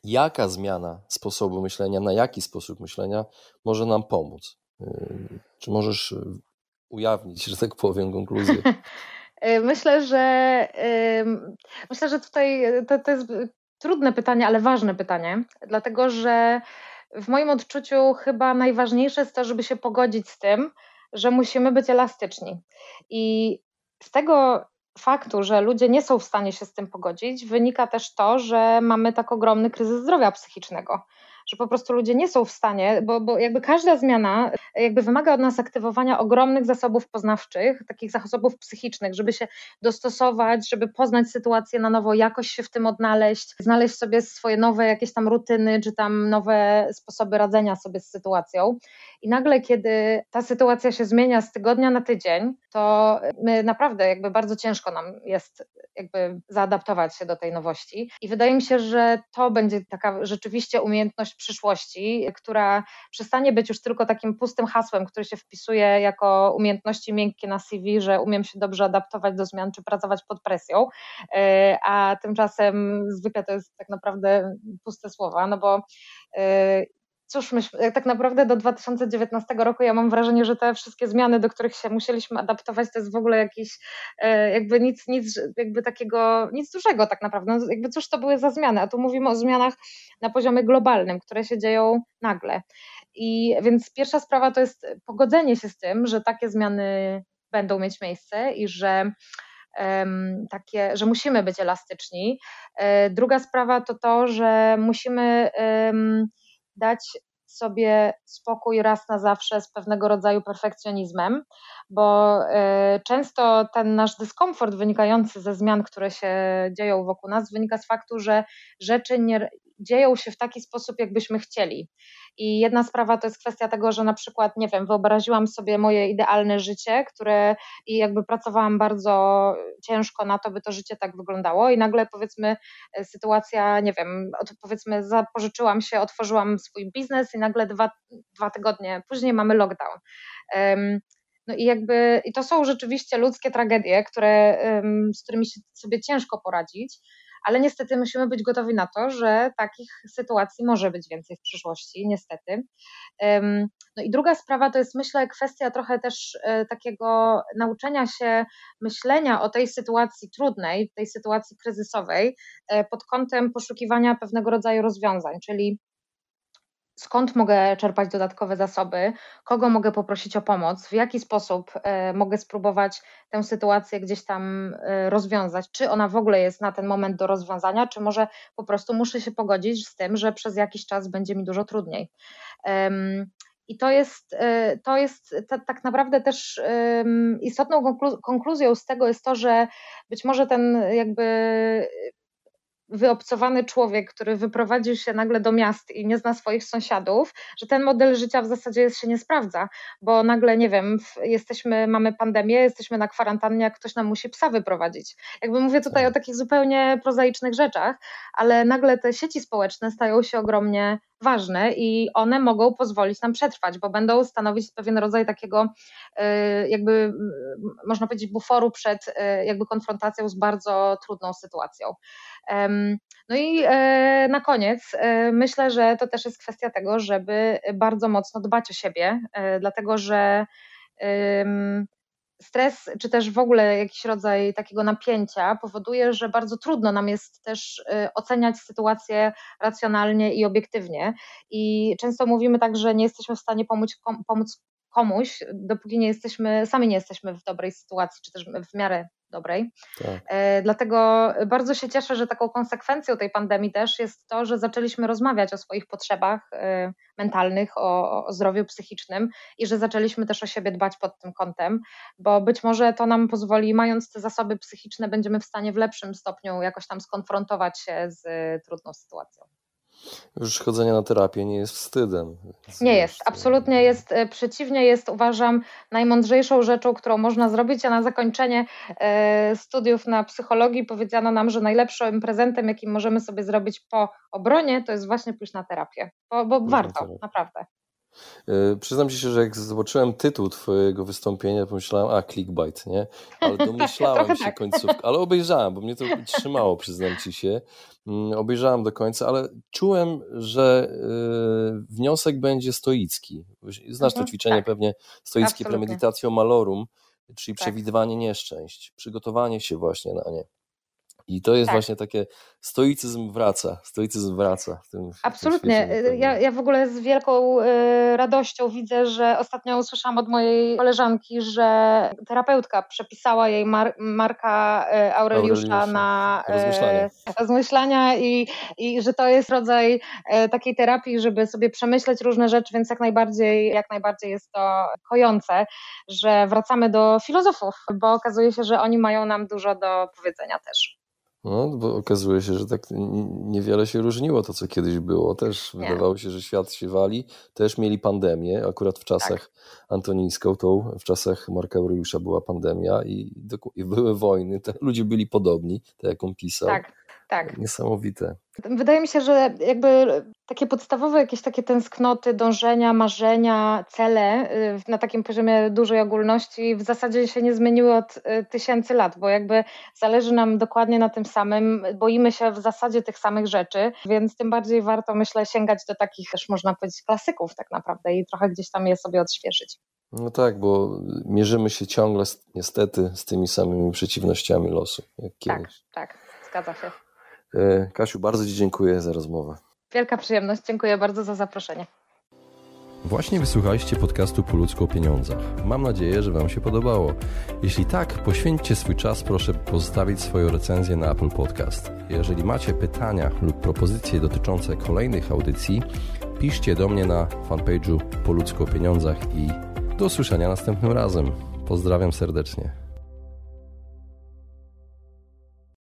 Jaka zmiana sposobu myślenia, na jaki sposób myślenia może nam pomóc? Yy, czy możesz yy, ujawnić, że tak powiem, konkluzję? Yy, myślę, że myślę, że tutaj to, to jest trudne pytanie, ale ważne pytanie, dlatego że w moim odczuciu chyba najważniejsze jest to, żeby się pogodzić z tym, że musimy być elastyczni. I z tego faktu, że ludzie nie są w stanie się z tym pogodzić, wynika też to, że mamy tak ogromny kryzys zdrowia psychicznego że po prostu ludzie nie są w stanie, bo, bo jakby każda zmiana jakby wymaga od nas aktywowania ogromnych zasobów poznawczych, takich zasobów psychicznych, żeby się dostosować, żeby poznać sytuację na nowo, jakoś się w tym odnaleźć, znaleźć sobie swoje nowe jakieś tam rutyny, czy tam nowe sposoby radzenia sobie z sytuacją. I nagle, kiedy ta sytuacja się zmienia z tygodnia na tydzień, to my naprawdę jakby bardzo ciężko nam jest jakby zaadaptować się do tej nowości. I wydaje mi się, że to będzie taka rzeczywiście umiejętność przyszłości, która przestanie być już tylko takim pustym hasłem, który się wpisuje jako umiejętności miękkie na CV, że umiem się dobrze adaptować do zmian czy pracować pod presją, e, a tymczasem zwykle to jest tak naprawdę puste słowa, no bo e, cóż, myśmy, tak naprawdę do 2019 roku ja mam wrażenie, że te wszystkie zmiany, do których się musieliśmy adaptować, to jest w ogóle jakiś e, jakby nic, nic jakby takiego, nic dużego tak naprawdę. No, jakby cóż to były za zmiany, a tu mówimy o zmianach na poziomie globalnym, które się dzieją nagle. I więc pierwsza sprawa to jest pogodzenie się z tym, że takie zmiany będą mieć miejsce i że takie, że musimy być elastyczni. E, druga sprawa to to, że musimy dać sobie spokój raz na zawsze z pewnego rodzaju perfekcjonizmem, bo e, często ten nasz dyskomfort wynikający ze zmian, które się dzieją wokół nas, wynika z faktu, że rzeczy nie, dzieją się w taki sposób, jakbyśmy chcieli. I jedna sprawa to jest kwestia tego, że na przykład, nie wiem, wyobraziłam sobie moje idealne życie, które i jakby pracowałam bardzo ciężko na to, by to życie tak wyglądało, i nagle powiedzmy e, sytuacja, nie wiem, powiedzmy, zapożyczyłam się, otworzyłam swój biznes, i nagle dwa, dwa tygodnie później mamy lockdown. No i jakby, i to są rzeczywiście ludzkie tragedie, które, z którymi się sobie ciężko poradzić ale niestety musimy być gotowi na to, że takich sytuacji może być więcej w przyszłości, niestety. No i druga sprawa to jest, myślę, kwestia trochę też e, takiego nauczenia się myślenia o tej sytuacji trudnej, tej sytuacji kryzysowej e, pod kątem poszukiwania pewnego rodzaju rozwiązań, czyli skąd mogę czerpać dodatkowe zasoby, kogo mogę poprosić o pomoc, w jaki sposób e, mogę spróbować tę sytuację gdzieś tam e, rozwiązać, czy ona w ogóle jest na ten moment do rozwiązania, czy może po prostu muszę się pogodzić z tym, że przez jakiś czas będzie mi dużo trudniej. I to jest, e, to jest tak naprawdę też istotną konkluzją z tego jest to, że być może ten jakby wyobcowany człowiek, który wyprowadził się nagle do miast i nie zna swoich sąsiadów, że ten model życia w zasadzie jest, się nie sprawdza, bo nagle, nie wiem, jesteśmy, mamy pandemię, jesteśmy na kwarantannie, jak ktoś nam musi psa wyprowadzić. Jakby mówię tutaj tak. o takich zupełnie prozaicznych rzeczach, ale nagle te sieci społeczne stają się ogromnie ważne i one mogą pozwolić nam przetrwać, bo będą stanowić pewien rodzaj takiego, y, jakby można powiedzieć, buforu przed y, jakby konfrontacją z bardzo trudną sytuacją. No i e, na koniec e, myślę, że to też jest kwestia tego, żeby bardzo mocno dbać o siebie, e, dlatego że stres, czy też w ogóle jakiś rodzaj takiego napięcia powoduje, że bardzo trudno nam jest też oceniać sytuację racjonalnie i obiektywnie. I często mówimy tak, że nie jesteśmy w stanie pomóc, pomóc komuś, dopóki nie jesteśmy, sami nie jesteśmy w dobrej sytuacji, czy też w miarę dobrej. Tak. E, dlatego bardzo się cieszę, że taką konsekwencją tej pandemii też jest to, że zaczęliśmy rozmawiać o swoich potrzebach e, mentalnych, o, o zdrowiu psychicznym i że zaczęliśmy też o siebie dbać pod tym kątem, bo być może to nam pozwoli, mając te zasoby psychiczne, będziemy w stanie w lepszym stopniu jakoś tam skonfrontować się z trudną sytuacją. Już chodzenie na terapię nie jest wstydem. Nie jest, absolutnie jest e, przeciwnie, jest uważam najmądrzejszą rzeczą, którą można zrobić, a na zakończenie e, studiów na psychologii powiedziano nam, że najlepszym prezentem, jaki możemy sobie zrobić po obronie, to jest właśnie pójść na terapię, bo, bo warto, naprawdę. E, przyznam ci się, że jak zobaczyłem tytuł twojego wystąpienia, pomyślałem, a clickbait, nie? Ale domyślałem się tak. końcówkę, ale obejrzałem, bo mnie to trzymało, przyznam ci się. Mm, obejrzałem do końca, ale czułem, że e, wniosek będzie stoicki. Znasz to mhm, ćwiczenie tak. pewnie, stoickie premedytatio malorum, czyli tak. przewidywanie nieszczęść, przygotowanie się właśnie na nie. I to jest tak. właśnie takie, stoicyzm wraca, stoicyzm wraca. W tym, Absolutnie. W tym ja, ja w ogóle z wielką y, radością widzę, że ostatnio usłyszałam od mojej koleżanki, że terapeutka przepisała jej mar, Marka y, Aureliusza, Aureliusza, na y, rozmyślania, rozmyślania i, i że to jest rodzaj takiej terapii, żeby sobie przemyśleć różne rzeczy, więc jak najbardziej, jak najbardziej jest to kojące, że wracamy do filozofów, bo okazuje się, że oni mają nam dużo do powiedzenia też. No, bo okazuje się, że tak niewiele się różniło to, co kiedyś było. Też Nie. wydawało się, że świat się wali. Też mieli pandemię, akurat w czasach tak. Antoni w czasach Marka Aureliusza była pandemia i, i były wojny. Te ludzie byli podobni, tak jak on pisał. Tak, tak. Niesamowite. Wydaje mi się, że jakby takie podstawowe jakieś takie tęsknoty, dążenia, marzenia, cele y, na takim poziomie dużej ogólności w zasadzie się nie zmieniły od y, tysięcy lat, bo jakby zależy nam dokładnie na tym samym, boimy się w zasadzie tych samych rzeczy, więc tym bardziej warto myślę sięgać do takich też można powiedzieć klasyków tak naprawdę i trochę gdzieś tam je sobie odświeżyć. No tak, bo mierzymy się ciągle niestety z tymi samymi przeciwnościami losu. Jak tak, kiedyś. tak, zgadza się. E, Kasiu, bardzo Ci dziękuję za rozmowę. Wielka przyjemność, dziękuję bardzo za zaproszenie. Właśnie wysłuchaliście podcastu Po ludzku o pieniądzach. Mam nadzieję, że Wam się podobało. Jeśli tak, poświęćcie swój czas, proszę pozostawić swoją recenzję na Apple Podcast. Jeżeli macie pytania lub propozycje dotyczące kolejnych audycji, piszcie do mnie na fanpage'u Po ludzku o pieniądzach i do usłyszenia następnym razem. Pozdrawiam serdecznie.